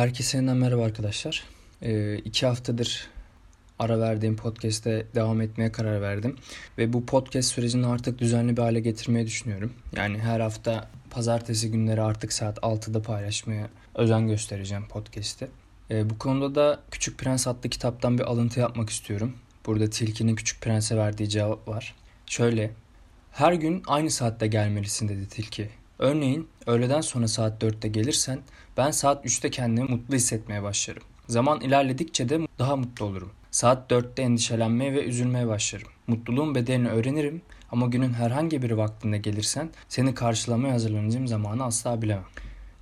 Herkese yeniden merhaba arkadaşlar. Ee, iki haftadır ara verdiğim podcast'te devam etmeye karar verdim. Ve bu podcast sürecini artık düzenli bir hale getirmeyi düşünüyorum. Yani her hafta pazartesi günleri artık saat 6'da paylaşmaya özen göstereceğim podcast'i. Ee, bu konuda da Küçük Prens adlı kitaptan bir alıntı yapmak istiyorum. Burada Tilki'nin Küçük Prens'e verdiği cevap var. Şöyle, her gün aynı saatte gelmelisin dedi Tilki. Örneğin öğleden sonra saat 4'te gelirsen ben saat 3'te kendimi mutlu hissetmeye başlarım. Zaman ilerledikçe de daha mutlu olurum. Saat 4'te endişelenmeye ve üzülmeye başlarım. Mutluluğun bedelini öğrenirim ama günün herhangi bir vaktinde gelirsen seni karşılamaya hazırlanacağım zamanı asla bilemem.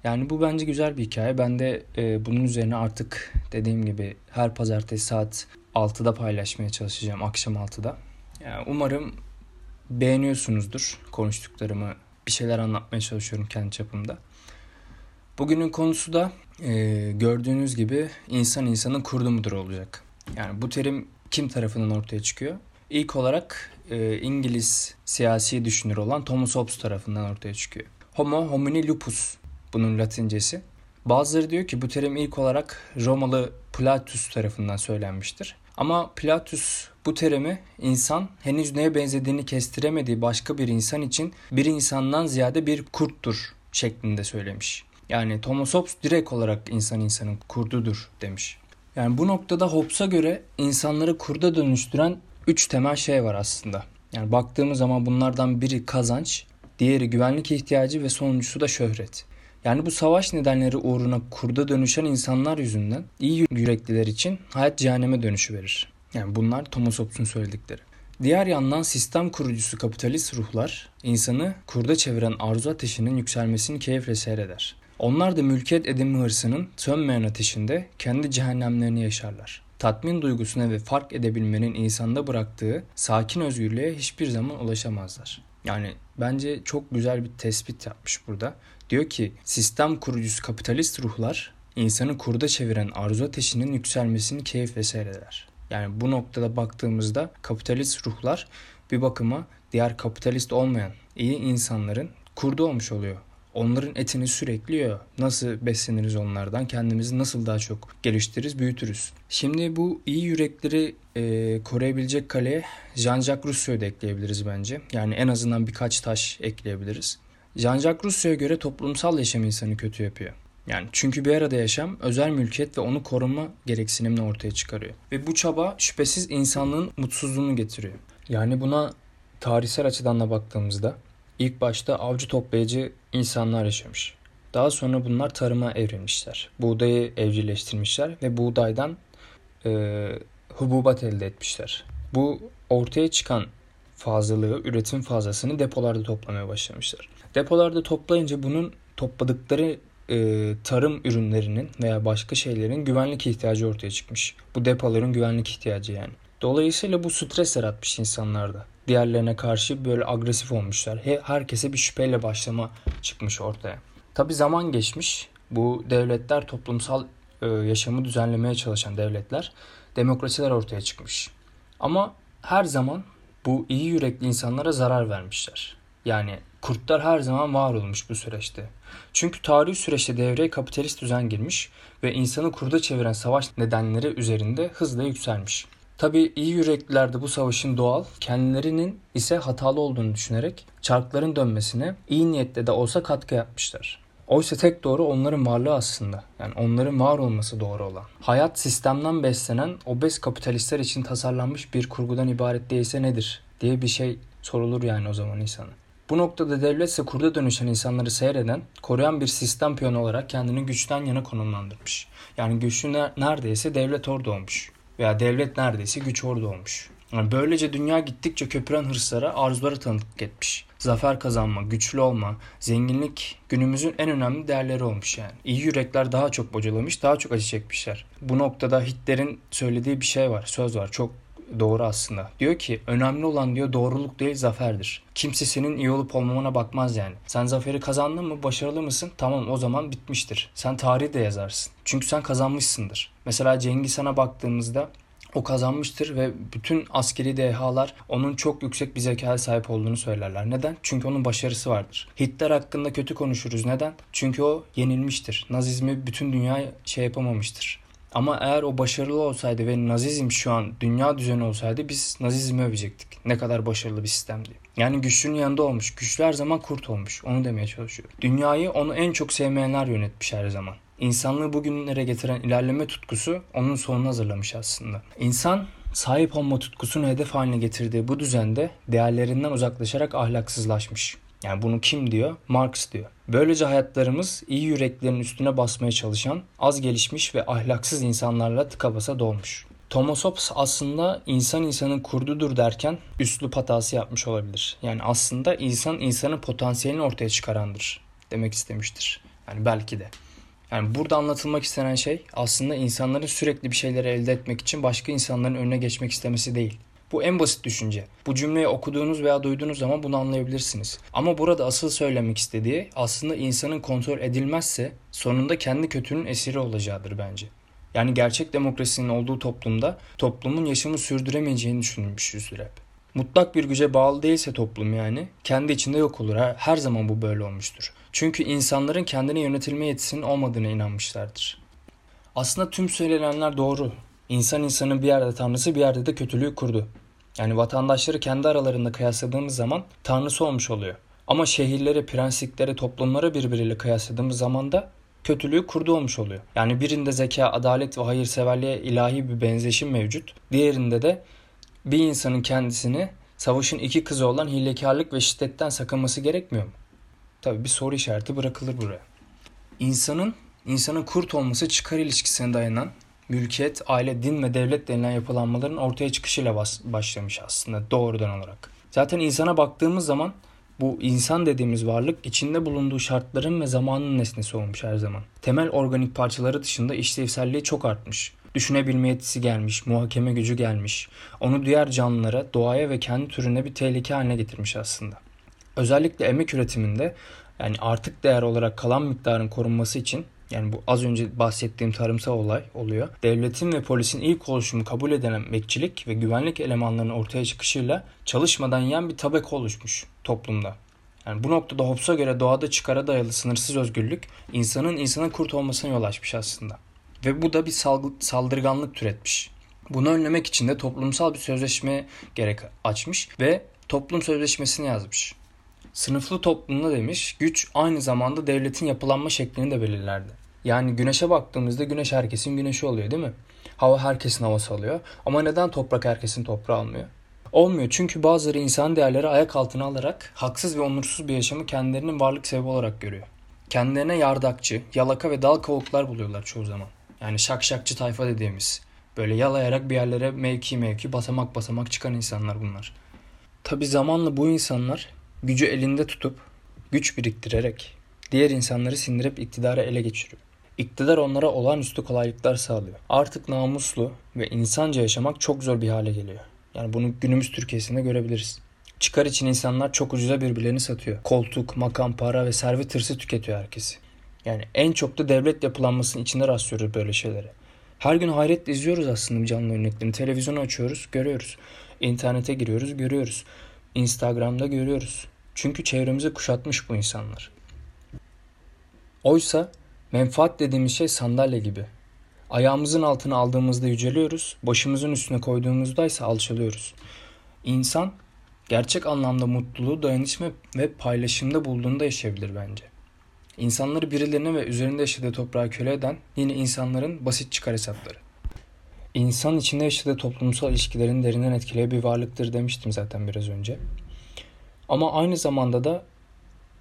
Yani bu bence güzel bir hikaye. Ben de e, bunun üzerine artık dediğim gibi her pazartesi saat 6'da paylaşmaya çalışacağım. Akşam 6'da. Yani umarım beğeniyorsunuzdur konuştuklarımı. Bir şeyler anlatmaya çalışıyorum kendi çapımda. Bugünün konusu da e, gördüğünüz gibi insan insanın kurdu mudur olacak. Yani bu terim kim tarafından ortaya çıkıyor? İlk olarak e, İngiliz siyasi düşünür olan Thomas Hobbes tarafından ortaya çıkıyor. Homo homini lupus bunun latincesi. Bazıları diyor ki bu terim ilk olarak Romalı Platus tarafından söylenmiştir. Ama Platus bu terimi insan henüz neye benzediğini kestiremediği başka bir insan için bir insandan ziyade bir kurttur şeklinde söylemiş. Yani Thomas Hobbes direkt olarak insan insanın kurdudur demiş. Yani bu noktada Hobbes'a göre insanları kurda dönüştüren üç temel şey var aslında. Yani baktığımız zaman bunlardan biri kazanç, diğeri güvenlik ihtiyacı ve sonuncusu da şöhret. Yani bu savaş nedenleri uğruna kurda dönüşen insanlar yüzünden iyi yürekliler için hayat cehenneme dönüşü verir. Yani bunlar Thomas Hobbes'un söyledikleri. Diğer yandan sistem kurucusu kapitalist ruhlar insanı kurda çeviren arzu ateşinin yükselmesini keyifle seyreder. Onlar da mülkiyet edinme hırsının sönmeyen ateşinde kendi cehennemlerini yaşarlar. Tatmin duygusuna ve fark edebilmenin insanda bıraktığı sakin özgürlüğe hiçbir zaman ulaşamazlar. Yani bence çok güzel bir tespit yapmış burada. Diyor ki sistem kurucusu kapitalist ruhlar insanı kurda çeviren arzu ateşinin yükselmesini keyifle seyreder. Yani bu noktada baktığımızda kapitalist ruhlar bir bakıma diğer kapitalist olmayan iyi insanların kurdu olmuş oluyor. Onların etini sürekli yiyor. Nasıl besleniriz onlardan? Kendimizi nasıl daha çok geliştiririz, büyütürüz? Şimdi bu iyi yürekleri e, koruyabilecek kaleye Jean-Jacques Rousseau'yu da ekleyebiliriz bence. Yani en azından birkaç taş ekleyebiliriz. Jean-Jacques Rousseau'ya göre toplumsal yaşam insanı kötü yapıyor. Yani çünkü bir arada yaşam özel mülkiyet ve onu koruma gereksinimini ortaya çıkarıyor. Ve bu çaba şüphesiz insanlığın mutsuzluğunu getiriyor. Yani buna tarihsel açıdan da baktığımızda ilk başta avcı toplayıcı insanlar yaşamış. Daha sonra bunlar tarıma evrilmişler. Buğdayı evcilleştirmişler ve buğdaydan e, hububat elde etmişler. Bu ortaya çıkan fazlalığı, üretim fazlasını depolarda toplamaya başlamışlar. Depolarda toplayınca bunun topladıkları e, tarım ürünlerinin veya başka şeylerin güvenlik ihtiyacı ortaya çıkmış. Bu depoların güvenlik ihtiyacı yani. Dolayısıyla bu stres yaratmış insanlarda. Diğerlerine karşı böyle agresif olmuşlar. Herkese bir şüpheyle başlama çıkmış ortaya. Tabi zaman geçmiş. Bu devletler toplumsal e, yaşamı düzenlemeye çalışan devletler demokrasiler ortaya çıkmış. Ama her zaman bu iyi yürekli insanlara zarar vermişler. Yani kurtlar her zaman var olmuş bu süreçte. Çünkü tarihi süreçte devreye kapitalist düzen girmiş ve insanı kurda çeviren savaş nedenleri üzerinde hızla yükselmiş. Tabi iyi yürekliler de bu savaşın doğal, kendilerinin ise hatalı olduğunu düşünerek çarkların dönmesine iyi niyetle de olsa katkı yapmışlar. Oysa tek doğru onların varlığı aslında. Yani onların var olması doğru olan. Hayat sistemden beslenen obez kapitalistler için tasarlanmış bir kurgudan ibaret değilse nedir diye bir şey sorulur yani o zaman insana. Bu noktada devlet ise kurda dönüşen insanları seyreden, koruyan bir sistem piyonu olarak kendini güçten yana konumlandırmış. Yani güçlü neredeyse devlet orada olmuş. Veya devlet neredeyse güç orada olmuş. Yani böylece dünya gittikçe köpüren hırslara, arzulara tanıklık etmiş. Zafer kazanma, güçlü olma, zenginlik günümüzün en önemli değerleri olmuş yani. İyi yürekler daha çok bocalamış, daha çok acı çekmişler. Bu noktada Hitler'in söylediği bir şey var, söz var. Çok doğru aslında. Diyor ki önemli olan diyor doğruluk değil zaferdir. Kimse senin iyi olup olmamana bakmaz yani. Sen zaferi kazandın mı başarılı mısın? Tamam o zaman bitmiştir. Sen tarihi de yazarsın. Çünkü sen kazanmışsındır. Mesela Cengiz Han'a baktığımızda o kazanmıştır ve bütün askeri dehalar onun çok yüksek bir zekaya sahip olduğunu söylerler. Neden? Çünkü onun başarısı vardır. Hitler hakkında kötü konuşuruz. Neden? Çünkü o yenilmiştir. Nazizmi bütün dünya şey yapamamıştır. Ama eğer o başarılı olsaydı ve Nazizm şu an dünya düzeni olsaydı biz Nazizmi övecektik. Ne kadar başarılı bir sistemdi. Yani güçlünün yanında olmuş. Güçlü her zaman kurt olmuş. Onu demeye çalışıyor. Dünyayı onu en çok sevmeyenler yönetmiş her zaman. İnsanlığı bugünlere getiren ilerleme tutkusu onun sonunu hazırlamış aslında. İnsan sahip olma tutkusunu hedef haline getirdiği bu düzende değerlerinden uzaklaşarak ahlaksızlaşmış. Yani bunu kim diyor? Marx diyor. Böylece hayatlarımız iyi yüreklerin üstüne basmaya çalışan, az gelişmiş ve ahlaksız insanlarla tıka basa dolmuş. Thomas Hobbes aslında insan insanın kurdudur derken üslup hatası yapmış olabilir. Yani aslında insan insanın potansiyelini ortaya çıkarandır demek istemiştir. Yani belki de. Yani burada anlatılmak istenen şey aslında insanların sürekli bir şeyleri elde etmek için başka insanların önüne geçmek istemesi değil. Bu en basit düşünce. Bu cümleyi okuduğunuz veya duyduğunuz zaman bunu anlayabilirsiniz. Ama burada asıl söylemek istediği aslında insanın kontrol edilmezse sonunda kendi kötünün esiri olacağıdır bence. Yani gerçek demokrasinin olduğu toplumda toplumun yaşamı sürdüremeyeceğini düşünmüşüzdür hep. Mutlak bir güce bağlı değilse toplum yani kendi içinde yok olur. Her zaman bu böyle olmuştur. Çünkü insanların kendini yönetilme yetisinin olmadığına inanmışlardır. Aslında tüm söylenenler doğru. İnsan insanın bir yerde tanrısı bir yerde de kötülüğü kurdu. Yani vatandaşları kendi aralarında kıyasladığımız zaman tanrısı olmuş oluyor. Ama şehirleri, prenslikleri, toplumları birbiriyle kıyasladığımız zaman da kötülüğü kurdu olmuş oluyor. Yani birinde zeka, adalet ve hayırseverliğe ilahi bir benzeşim mevcut. Diğerinde de bir insanın kendisini savaşın iki kızı olan hilekarlık ve şiddetten sakınması gerekmiyor mu? Tabii bir soru işareti bırakılır buraya. İnsanın insanın kurt olması çıkar ilişkisine dayanan mülkiyet, aile, din ve devlet denilen yapılanmaların ortaya çıkışıyla bas- başlamış aslında doğrudan olarak. Zaten insana baktığımız zaman bu insan dediğimiz varlık içinde bulunduğu şartların ve zamanın nesnesi olmuş her zaman. Temel organik parçaları dışında işlevselliği çok artmış. Düşünebilme yetisi gelmiş, muhakeme gücü gelmiş. Onu diğer canlılara, doğaya ve kendi türüne bir tehlike haline getirmiş aslında. Özellikle emek üretiminde yani artık değer olarak kalan miktarın korunması için yani bu az önce bahsettiğim tarımsal olay oluyor. Devletin ve polisin ilk oluşumu kabul edilen emekçilik ve güvenlik elemanlarının ortaya çıkışıyla çalışmadan yiyen bir tabaka oluşmuş toplumda. Yani bu noktada Hobbes'a göre doğada çıkara dayalı sınırsız özgürlük insanın insana kurt olmasına yol açmış aslında. Ve bu da bir saldırganlık türetmiş. Bunu önlemek için de toplumsal bir sözleşme gerek açmış ve toplum sözleşmesini yazmış. Sınıflı toplumda demiş güç aynı zamanda devletin yapılanma şeklini de belirlerdi. Yani güneşe baktığımızda güneş herkesin güneşi oluyor değil mi? Hava herkesin havası alıyor. Ama neden toprak herkesin toprağı almıyor? Olmuyor çünkü bazıları insan değerleri ayak altına alarak haksız ve onursuz bir yaşamı kendilerinin varlık sebebi olarak görüyor. Kendilerine yardakçı, yalaka ve dal kavuklar buluyorlar çoğu zaman. Yani şakşakçı tayfa dediğimiz. Böyle yalayarak bir yerlere mevki mevki basamak basamak çıkan insanlar bunlar. Tabi zamanla bu insanlar gücü elinde tutup güç biriktirerek diğer insanları sindirip iktidara ele geçiriyor. İktidar onlara olağanüstü kolaylıklar sağlıyor. Artık namuslu ve insanca yaşamak çok zor bir hale geliyor. Yani bunu günümüz Türkiye'sinde görebiliriz. Çıkar için insanlar çok ucuza birbirlerini satıyor. Koltuk, makam, para ve servet hırsı tüketiyor herkesi. Yani en çok da devlet yapılanmasının içinde rastlıyoruz böyle şeylere. Her gün hayretle izliyoruz aslında canlı örneklerini. Televizyonu açıyoruz, görüyoruz. İnternete giriyoruz, görüyoruz. Instagram'da görüyoruz. Çünkü çevremizi kuşatmış bu insanlar. Oysa menfaat dediğimiz şey sandalye gibi. Ayağımızın altına aldığımızda yüceliyoruz, başımızın üstüne koyduğumuzda ise alçalıyoruz. İnsan gerçek anlamda mutluluğu dayanışma ve paylaşımda bulduğunda yaşayabilir bence. İnsanları birilerine ve üzerinde yaşadığı toprağa köle eden yine insanların basit çıkar hesapları. İnsan içinde yaşadığı toplumsal ilişkilerin derinden etkileyen bir varlıktır demiştim zaten biraz önce. Ama aynı zamanda da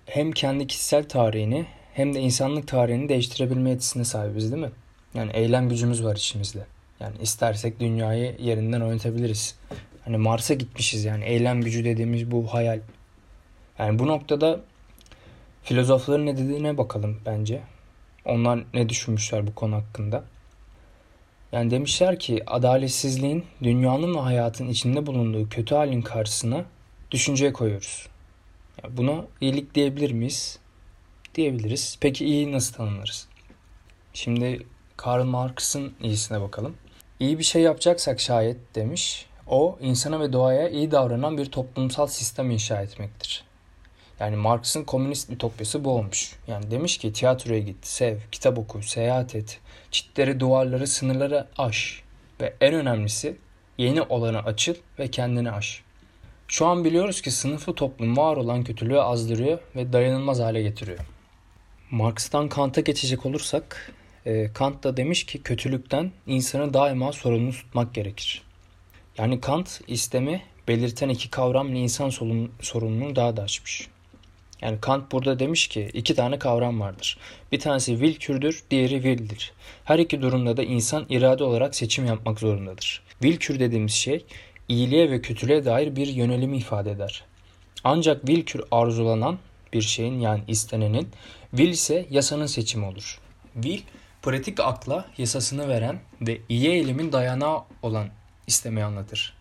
hem kendi kişisel tarihini hem de insanlık tarihini değiştirebilme yetisine sahibiz değil mi? Yani eylem gücümüz var içimizde. Yani istersek dünyayı yerinden oynatabiliriz. Hani Mars'a gitmişiz yani eylem gücü dediğimiz bu hayal. Yani bu noktada filozofların ne dediğine bakalım bence. Onlar ne düşünmüşler bu konu hakkında. Yani demişler ki adaletsizliğin dünyanın ve hayatın içinde bulunduğu kötü halin karşısına düşünceye koyuyoruz. Yani buna iyilik diyebilir miyiz? Diyebiliriz. Peki iyi nasıl tanımlarız? Şimdi Karl Marx'ın iyisine bakalım. İyi bir şey yapacaksak şayet demiş, o insana ve doğaya iyi davranan bir toplumsal sistem inşa etmektir. Yani Marx'ın komünist ütopyası bu olmuş. Yani demiş ki tiyatroya git, sev, kitap oku, seyahat et, çitleri, duvarları, sınırları aş ve en önemlisi yeni olanı açıl ve kendini aş. Şu an biliyoruz ki sınıflı toplum var olan kötülüğü azdırıyor ve dayanılmaz hale getiriyor. Marx'tan Kant'a geçecek olursak, e, Kant da demiş ki kötülükten insanı daima sorumlu tutmak gerekir. Yani Kant istemi belirten iki kavramla insan sorumluluğunu daha da açmış. Yani Kant burada demiş ki iki tane kavram vardır. Bir tanesi willkürdür, diğeri will'dir. Her iki durumda da insan irade olarak seçim yapmak zorundadır. Willkür dediğimiz şey iyiliğe ve kötülüğe dair bir yönelimi ifade eder. Ancak willkür arzulanan bir şeyin yani istenenin, will ise yasanın seçimi olur. Will, pratik akla yasasını veren ve iyi eylemin dayanağı olan istemeyi anlatır.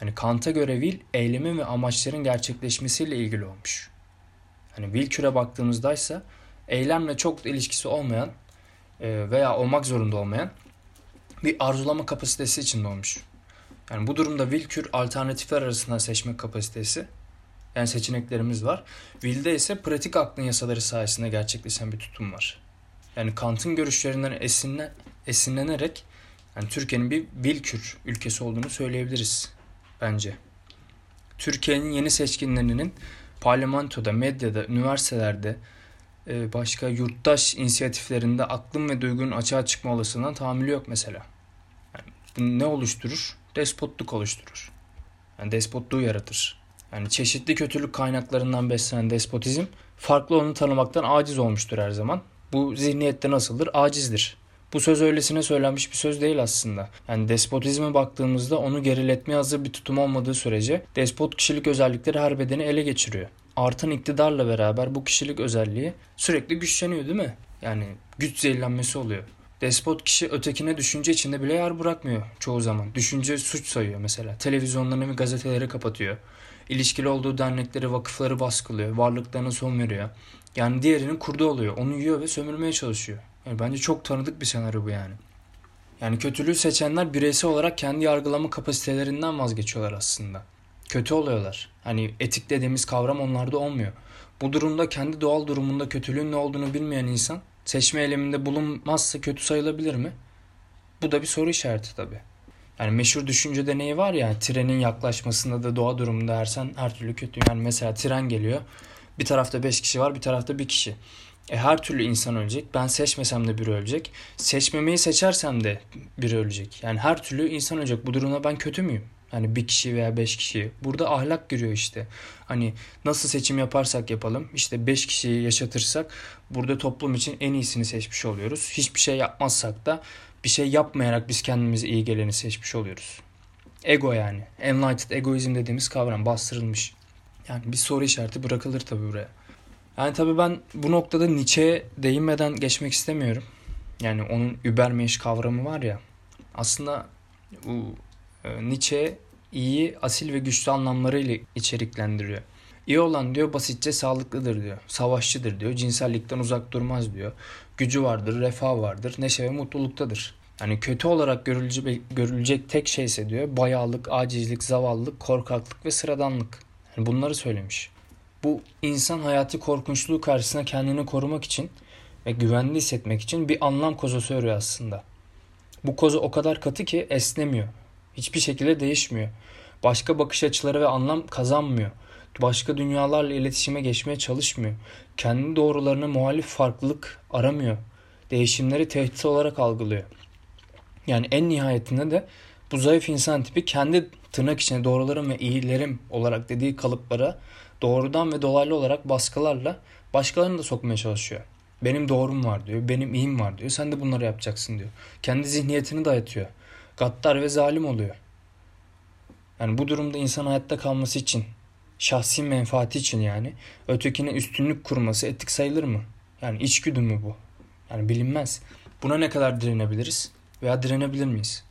Hani Kant'a göre will, eylemin ve amaçların gerçekleşmesiyle ilgili olmuş. Hani Wilkür'e baktığımızda ise eylemle çok ilişkisi olmayan e, veya olmak zorunda olmayan bir arzulama kapasitesi içinde olmuş. Yani bu durumda Wilkür alternatifler arasında seçme kapasitesi yani seçeneklerimiz var. Will'de ise pratik aklın yasaları sayesinde gerçekleşen bir tutum var. Yani Kant'ın görüşlerinden esinle, esinlenerek yani Türkiye'nin bir Wilkür ülkesi olduğunu söyleyebiliriz bence. Türkiye'nin yeni seçkinlerinin parlamentoda, medyada, üniversitelerde, e, başka yurttaş inisiyatiflerinde aklın ve duygunun açığa çıkma olasılığına tahammülü yok mesela. Yani bu ne oluşturur? Despotluk oluşturur. Yani despotluğu yaratır. Yani çeşitli kötülük kaynaklarından beslenen despotizm farklı onu tanımaktan aciz olmuştur her zaman. Bu zihniyette nasıldır? Acizdir. Bu söz öylesine söylenmiş bir söz değil aslında. Yani despotizme baktığımızda onu geriletmeye hazır bir tutum olmadığı sürece despot kişilik özellikleri her bedeni ele geçiriyor. Artan iktidarla beraber bu kişilik özelliği sürekli güçleniyor değil mi? Yani güç zehirlenmesi oluyor. Despot kişi ötekine düşünce içinde bile yer bırakmıyor çoğu zaman. Düşünce suç sayıyor mesela. Televizyonlarını ve gazeteleri kapatıyor. İlişkili olduğu dernekleri, vakıfları baskılıyor. Varlıklarına son veriyor. Yani diğerinin kurdu oluyor. Onu yiyor ve sömürmeye çalışıyor. Yani bence çok tanıdık bir senaryo bu yani. Yani kötülüğü seçenler bireysel olarak kendi yargılama kapasitelerinden vazgeçiyorlar aslında. Kötü oluyorlar. Hani etik dediğimiz kavram onlarda olmuyor. Bu durumda kendi doğal durumunda kötülüğün ne olduğunu bilmeyen insan seçme eyleminde bulunmazsa kötü sayılabilir mi? Bu da bir soru işareti tabii. Yani meşhur düşünce deneyi var ya trenin yaklaşmasında da doğa durumunda ersen her türlü kötü. Yani mesela tren geliyor. Bir tarafta 5 kişi var bir tarafta bir kişi. E her türlü insan ölecek. Ben seçmesem de biri ölecek. Seçmemeyi seçersem de biri ölecek. Yani her türlü insan ölecek. Bu durumda ben kötü müyüm? Hani bir kişi veya beş kişi. Burada ahlak giriyor işte. Hani nasıl seçim yaparsak yapalım. işte beş kişiyi yaşatırsak burada toplum için en iyisini seçmiş oluyoruz. Hiçbir şey yapmazsak da bir şey yapmayarak biz kendimize iyi geleni seçmiş oluyoruz. Ego yani. Enlightened egoizm dediğimiz kavram bastırılmış. Yani bir soru işareti bırakılır tabii buraya. Yani tabii ben bu noktada Nietzsche'ye değinmeden geçmek istemiyorum. Yani onun Übermensch kavramı var ya. Aslında bu e, Nietzsche iyi, asil ve güçlü anlamlarıyla içeriklendiriyor. İyi olan diyor basitçe sağlıklıdır diyor. Savaşçıdır diyor. Cinsellikten uzak durmaz diyor. Gücü vardır, refah vardır, neşe ve mutluluktadır. Yani kötü olarak görülecek, görülecek tek şeyse diyor bayağılık, acizlik, zavallılık, korkaklık ve sıradanlık. Yani bunları söylemiş. Bu insan hayatı korkunçluğu karşısında kendini korumak için ve güvenli hissetmek için bir anlam kozası örüyor aslında. Bu kozu o kadar katı ki esnemiyor. Hiçbir şekilde değişmiyor. Başka bakış açıları ve anlam kazanmıyor. Başka dünyalarla iletişime geçmeye çalışmıyor. Kendi doğrularına muhalif farklılık aramıyor. Değişimleri tehdit olarak algılıyor. Yani en nihayetinde de bu zayıf insan tipi kendi tırnak içine doğrularım ve iyilerim olarak dediği kalıplara doğrudan ve dolaylı olarak baskılarla başkalarını da sokmaya çalışıyor. Benim doğrum var diyor, benim iyim var diyor, sen de bunları yapacaksın diyor. Kendi zihniyetini dayatıyor gaddar ve zalim oluyor. Yani bu durumda insan hayatta kalması için, şahsi menfaati için yani ötekine üstünlük kurması etik sayılır mı? Yani içgüdü mü bu? Yani bilinmez. Buna ne kadar direnebiliriz veya direnebilir miyiz?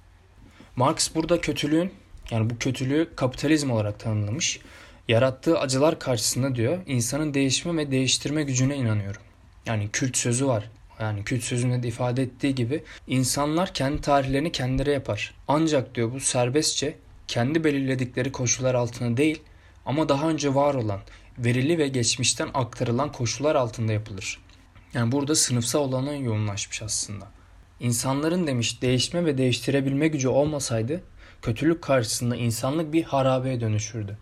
Marx burada kötülüğün yani bu kötülüğü kapitalizm olarak tanımlamış. Yarattığı acılar karşısında diyor insanın değişme ve değiştirme gücüne inanıyorum. Yani kült sözü var Yani kült sözünde de ifade ettiği gibi insanlar kendi tarihlerini kendileri yapar. Ancak diyor bu serbestçe kendi belirledikleri koşullar altında değil ama daha önce var olan, verili ve geçmişten aktarılan koşullar altında yapılır. Yani burada sınıfsal olana yoğunlaşmış aslında. İnsanların demiş değişme ve değiştirebilme gücü olmasaydı kötülük karşısında insanlık bir harabeye dönüşürdü.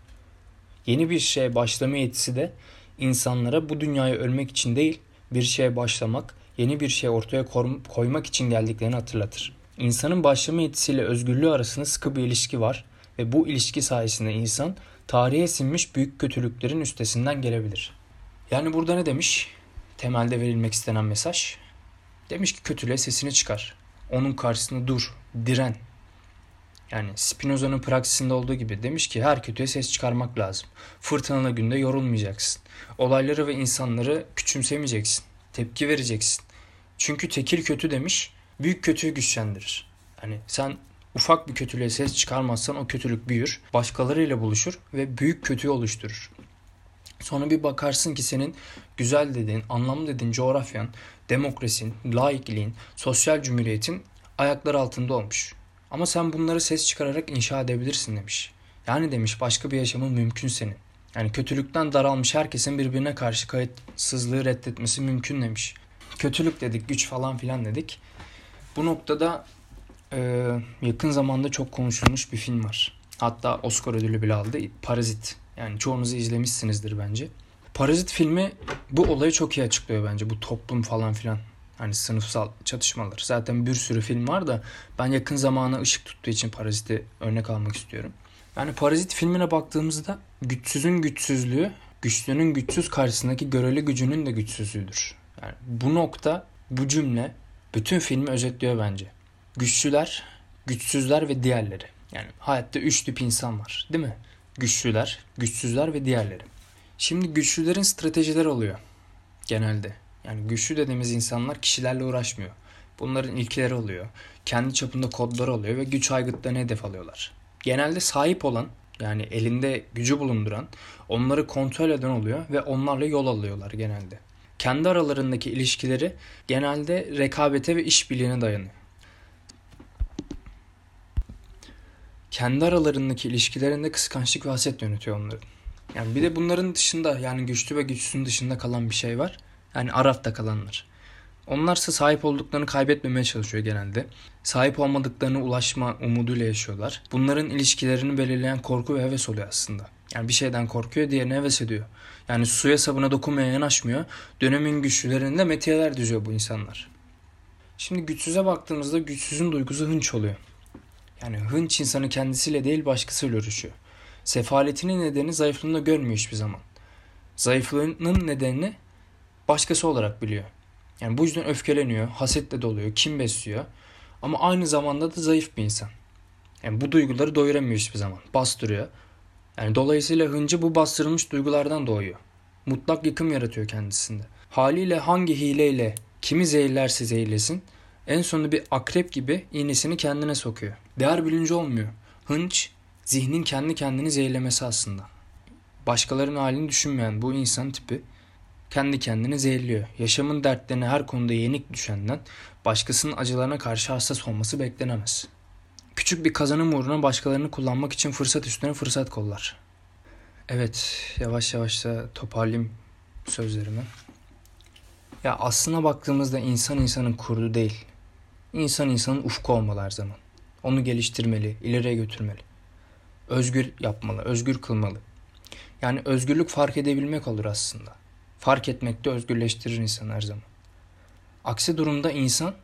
Yeni bir şeye başlama yetisi de insanlara bu dünyaya ölmek için değil bir şeye başlamak, yeni bir şey ortaya koymak için geldiklerini hatırlatır. İnsanın başlama yetisiyle özgürlüğü arasında sıkı bir ilişki var ve bu ilişki sayesinde insan tarihe sinmiş büyük kötülüklerin üstesinden gelebilir. Yani burada ne demiş? Temelde verilmek istenen mesaj. Demiş ki kötülüğe sesini çıkar. Onun karşısında dur, diren. Yani Spinoza'nın praksisinde olduğu gibi demiş ki her kötüye ses çıkarmak lazım. Fırtınalı günde yorulmayacaksın. Olayları ve insanları küçümsemeyeceksin. Tepki vereceksin. Çünkü tekil kötü demiş, büyük kötüyü güçlendirir. Yani sen ufak bir kötülüğe ses çıkarmazsan o kötülük büyür, başkalarıyla buluşur ve büyük kötüyü oluşturur. Sonra bir bakarsın ki senin güzel dediğin, anlamlı dediğin coğrafyan, demokrasin, laikliğin, sosyal cumhuriyetin ayakları altında olmuş. Ama sen bunları ses çıkararak inşa edebilirsin demiş. Yani demiş başka bir yaşamın mümkün senin. Yani kötülükten daralmış herkesin birbirine karşı kayıtsızlığı reddetmesi mümkün demiş. Kötülük dedik, güç falan filan dedik. Bu noktada e, yakın zamanda çok konuşulmuş bir film var. Hatta Oscar ödülü bile aldı. Parazit. Yani çoğunuzu izlemişsinizdir bence. Parazit filmi bu olayı çok iyi açıklıyor bence. Bu toplum falan filan. Hani sınıfsal çatışmalar. Zaten bir sürü film var da ben yakın zamana ışık tuttuğu için Parazit'i örnek almak istiyorum. Yani Parazit filmine baktığımızda güçsüzün güçsüzlüğü, güçlünün güçsüz karşısındaki göreli gücünün de güçsüzlüğüdür. Yani bu nokta, bu cümle bütün filmi özetliyor bence. Güçlüler, güçsüzler ve diğerleri. Yani hayatta üç tip insan var değil mi? Güçlüler, güçsüzler ve diğerleri. Şimdi güçlülerin stratejiler oluyor genelde. Yani güçlü dediğimiz insanlar kişilerle uğraşmıyor. Bunların ilkeleri oluyor. Kendi çapında kodlar oluyor ve güç aygıtlarını hedef alıyorlar. Genelde sahip olan yani elinde gücü bulunduran onları kontrol eden oluyor ve onlarla yol alıyorlar genelde. Kendi aralarındaki ilişkileri genelde rekabete ve işbirliğine dayanıyor. Kendi aralarındaki ilişkilerinde kıskançlık ve haset yönetiyor onların. Yani bir de bunların dışında yani güçlü ve güçsüzün dışında kalan bir şey var. Yani Araf'ta kalanlar. Onlarsa sahip olduklarını kaybetmemeye çalışıyor genelde. Sahip olmadıklarına ulaşma umuduyla yaşıyorlar. Bunların ilişkilerini belirleyen korku ve heves oluyor aslında. Yani bir şeyden korkuyor, diğerine heves ediyor. Yani suya sabuna dokunmaya yanaşmıyor. Dönemin güçlülerinde metiyeler düzüyor bu insanlar. Şimdi güçsüze baktığımızda güçsüzün duygusu hınç oluyor. Yani hınç insanı kendisiyle değil başkasıyla örüşüyor. Sefaletinin nedeni zayıflığında görmüyor hiçbir zaman. Zayıflığının nedenini başkası olarak biliyor. Yani bu yüzden öfkeleniyor, hasetle doluyor, kim besliyor. Ama aynı zamanda da zayıf bir insan. Yani bu duyguları doyuramıyor hiçbir zaman. Bastırıyor. Yani dolayısıyla hıncı bu bastırılmış duygulardan doğuyor. Mutlak yıkım yaratıyor kendisinde. Haliyle hangi hileyle kimi zehirlerse zehirlesin en sonunda bir akrep gibi iğnesini kendine sokuyor. Değer bilinci olmuyor. Hınç zihnin kendi kendini zehirlemesi aslında. Başkalarının halini düşünmeyen bu insan tipi kendi kendini zehirliyor. Yaşamın dertlerine her konuda yenik düşenden başkasının acılarına karşı hassas olması beklenemez. Küçük bir kazanım uğruna başkalarını kullanmak için fırsat üstüne fırsat kollar. Evet, yavaş yavaş da toparlayayım sözlerimi. Ya aslına baktığımızda insan insanın kurdu değil. İnsan insanın ufku olmalı her zaman. Onu geliştirmeli, ileriye götürmeli. Özgür yapmalı, özgür kılmalı. Yani özgürlük fark edebilmek olur aslında. Fark etmek de özgürleştirir insan her zaman. Aksi durumda insan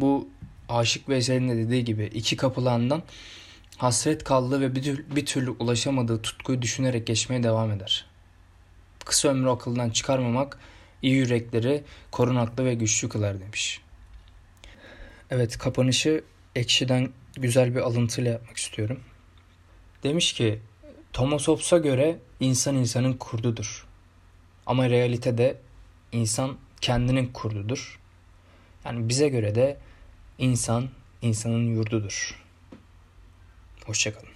bu Aşık Veysel'in de dediği gibi iki kapılandan hasret kaldığı ve bir, tür, bir türlü ulaşamadığı tutkuyu düşünerek geçmeye devam eder. Kısa ömrü akıldan çıkarmamak iyi yürekleri korunaklı ve güçlü kılar demiş. Evet kapanışı Ekşi'den güzel bir alıntıyla yapmak istiyorum. Demiş ki Thomas Hobbes'a göre insan insanın kurdudur. Ama realitede insan kendinin kurdudur. Yani bize göre de insan insanın yurdudur. Hoşçakalın.